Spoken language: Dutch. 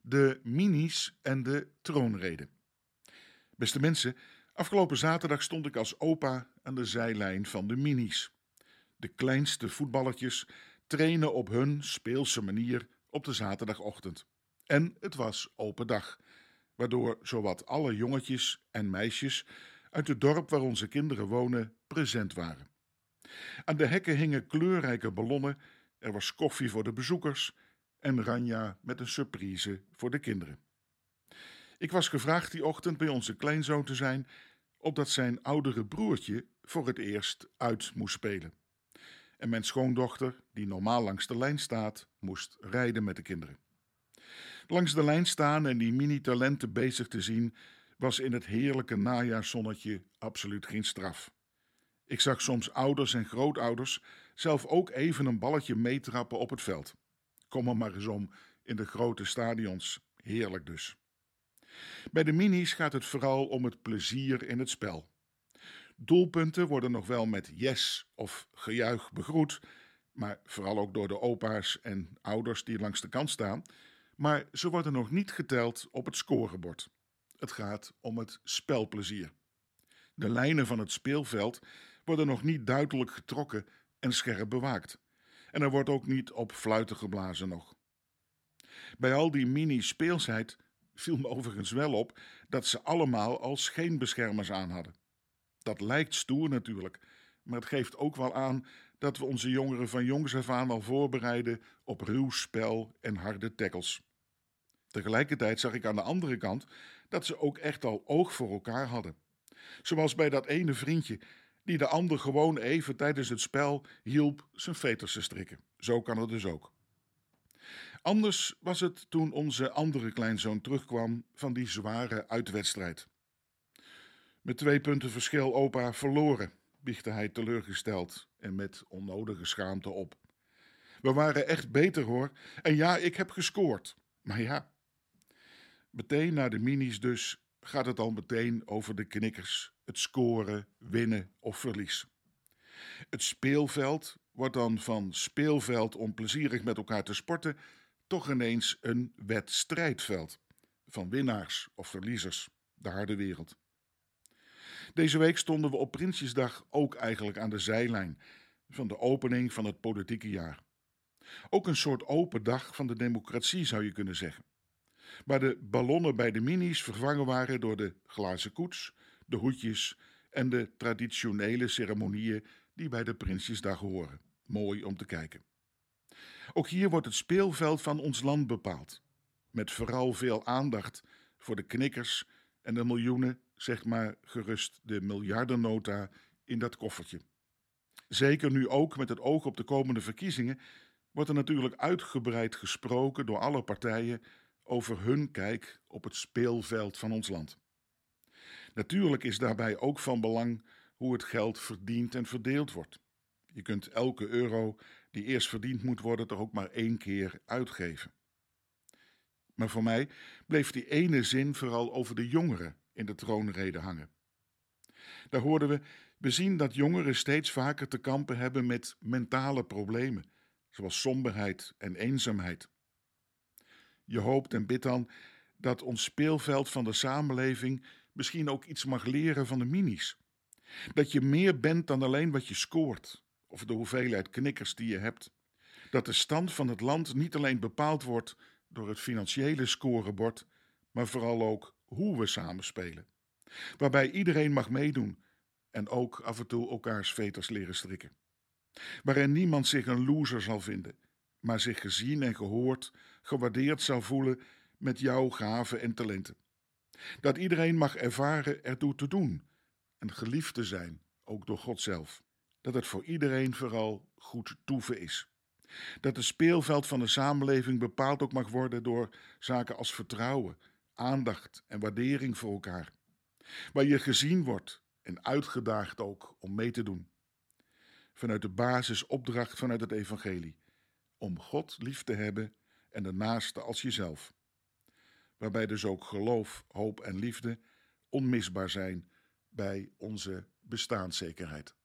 de minis en de troonrede. Beste mensen, afgelopen zaterdag stond ik als opa aan de zijlijn van de minis. De kleinste voetballertjes trainen op hun speelse manier op de zaterdagochtend. En het was open dag, waardoor zowat alle jongetjes en meisjes uit het dorp waar onze kinderen wonen present waren. Aan de hekken hingen kleurrijke ballonnen, er was koffie voor de bezoekers en Ranja met een surprise voor de kinderen. Ik was gevraagd die ochtend bij onze kleinzoon te zijn, opdat zijn oudere broertje voor het eerst uit moest spelen. En mijn schoondochter, die normaal langs de lijn staat, moest rijden met de kinderen. Langs de lijn staan en die mini-talenten bezig te zien, was in het heerlijke najaarszonnetje absoluut geen straf. Ik zag soms ouders en grootouders zelf ook even een balletje meetrappen op het veld. Kom maar eens om in de grote stadions. Heerlijk dus. Bij de minis gaat het vooral om het plezier in het spel. Doelpunten worden nog wel met yes of gejuich begroet, maar vooral ook door de opa's en ouders die langs de kant staan. Maar ze worden nog niet geteld op het scorebord. Het gaat om het spelplezier. De lijnen van het speelveld worden nog niet duidelijk getrokken en scherp bewaakt. En er wordt ook niet op fluiten geblazen nog. Bij al die mini-speelsheid viel me overigens wel op dat ze allemaal al scheenbeschermers aan hadden. Dat lijkt stoer natuurlijk, maar het geeft ook wel aan dat we onze jongeren van jongs af aan al voorbereiden op ruw spel en harde tackles. Tegelijkertijd zag ik aan de andere kant dat ze ook echt al oog voor elkaar hadden. Zoals bij dat ene vriendje die de ander gewoon even tijdens het spel hielp zijn veters te strikken. Zo kan het dus ook. Anders was het toen onze andere kleinzoon terugkwam van die zware uitwedstrijd. Met twee punten verschil opa verloren, biechtte hij teleurgesteld en met onnodige schaamte op. We waren echt beter hoor, en ja, ik heb gescoord. Maar ja. Meteen na de minis dus gaat het al meteen over de knikkers, het scoren, winnen of verlies. Het speelveld wordt dan van speelveld om plezierig met elkaar te sporten toch ineens een wedstrijdveld van winnaars of verliezers, de harde wereld. Deze week stonden we op Prinsjesdag ook eigenlijk aan de zijlijn van de opening van het politieke jaar. Ook een soort open dag van de democratie zou je kunnen zeggen. Waar de ballonnen bij de minis vervangen waren door de glazen koets, de hoedjes en de traditionele ceremonieën die bij de Prinsjesdag horen. Mooi om te kijken. Ook hier wordt het speelveld van ons land bepaald, met vooral veel aandacht voor de knikkers en de miljoenen, zeg maar gerust de miljardennota in dat koffertje. Zeker nu ook met het oog op de komende verkiezingen wordt er natuurlijk uitgebreid gesproken door alle partijen over hun kijk op het speelveld van ons land. Natuurlijk is daarbij ook van belang hoe het geld verdiend en verdeeld wordt. Je kunt elke euro die eerst verdiend moet worden toch ook maar één keer uitgeven. Maar voor mij bleef die ene zin vooral over de jongeren in de troonrede hangen. Daar hoorden we, we zien dat jongeren steeds vaker te kampen hebben met mentale problemen, zoals somberheid en eenzaamheid. Je hoopt en bidt dan dat ons speelveld van de samenleving misschien ook iets mag leren van de minis. Dat je meer bent dan alleen wat je scoort, of de hoeveelheid knikkers die je hebt. Dat de stand van het land niet alleen bepaald wordt door het financiële scorebord, maar vooral ook hoe we samenspelen. Waarbij iedereen mag meedoen en ook af en toe elkaars veters leren strikken. Waarin niemand zich een loser zal vinden, maar zich gezien en gehoord, gewaardeerd zal voelen met jouw gaven en talenten. Dat iedereen mag ervaren ertoe te doen en geliefd te zijn, ook door God zelf. Dat het voor iedereen vooral goed toeven is. Dat het speelveld van de samenleving bepaald ook mag worden door zaken als vertrouwen, aandacht en waardering voor elkaar. Waar je gezien wordt en uitgedaagd ook om mee te doen. Vanuit de basisopdracht vanuit het Evangelie: om God lief te hebben en de naaste als jezelf. Waarbij dus ook geloof, hoop en liefde onmisbaar zijn bij onze bestaanszekerheid.